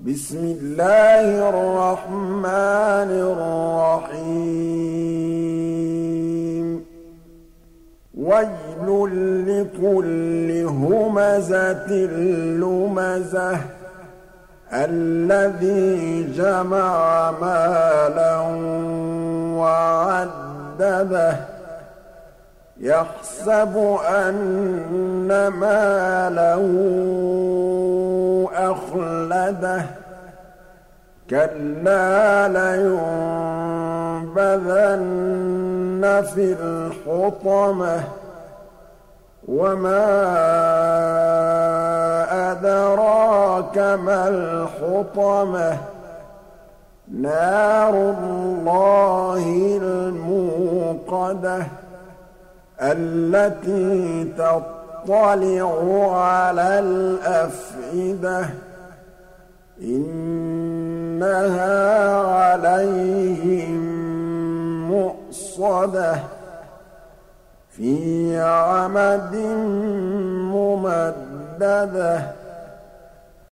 بسم الله الرحمن الرحيم. ويل لكل همزة لمزة. الذي جمع مالا وعدده. يحسب أن ماله أخلده كلا لينبذن في الحطمة وما أدراك ما الحطمة نار الله الموقدة التي تطلع على الأفئدة إنها عليهم مؤصدة في عمد ممددة.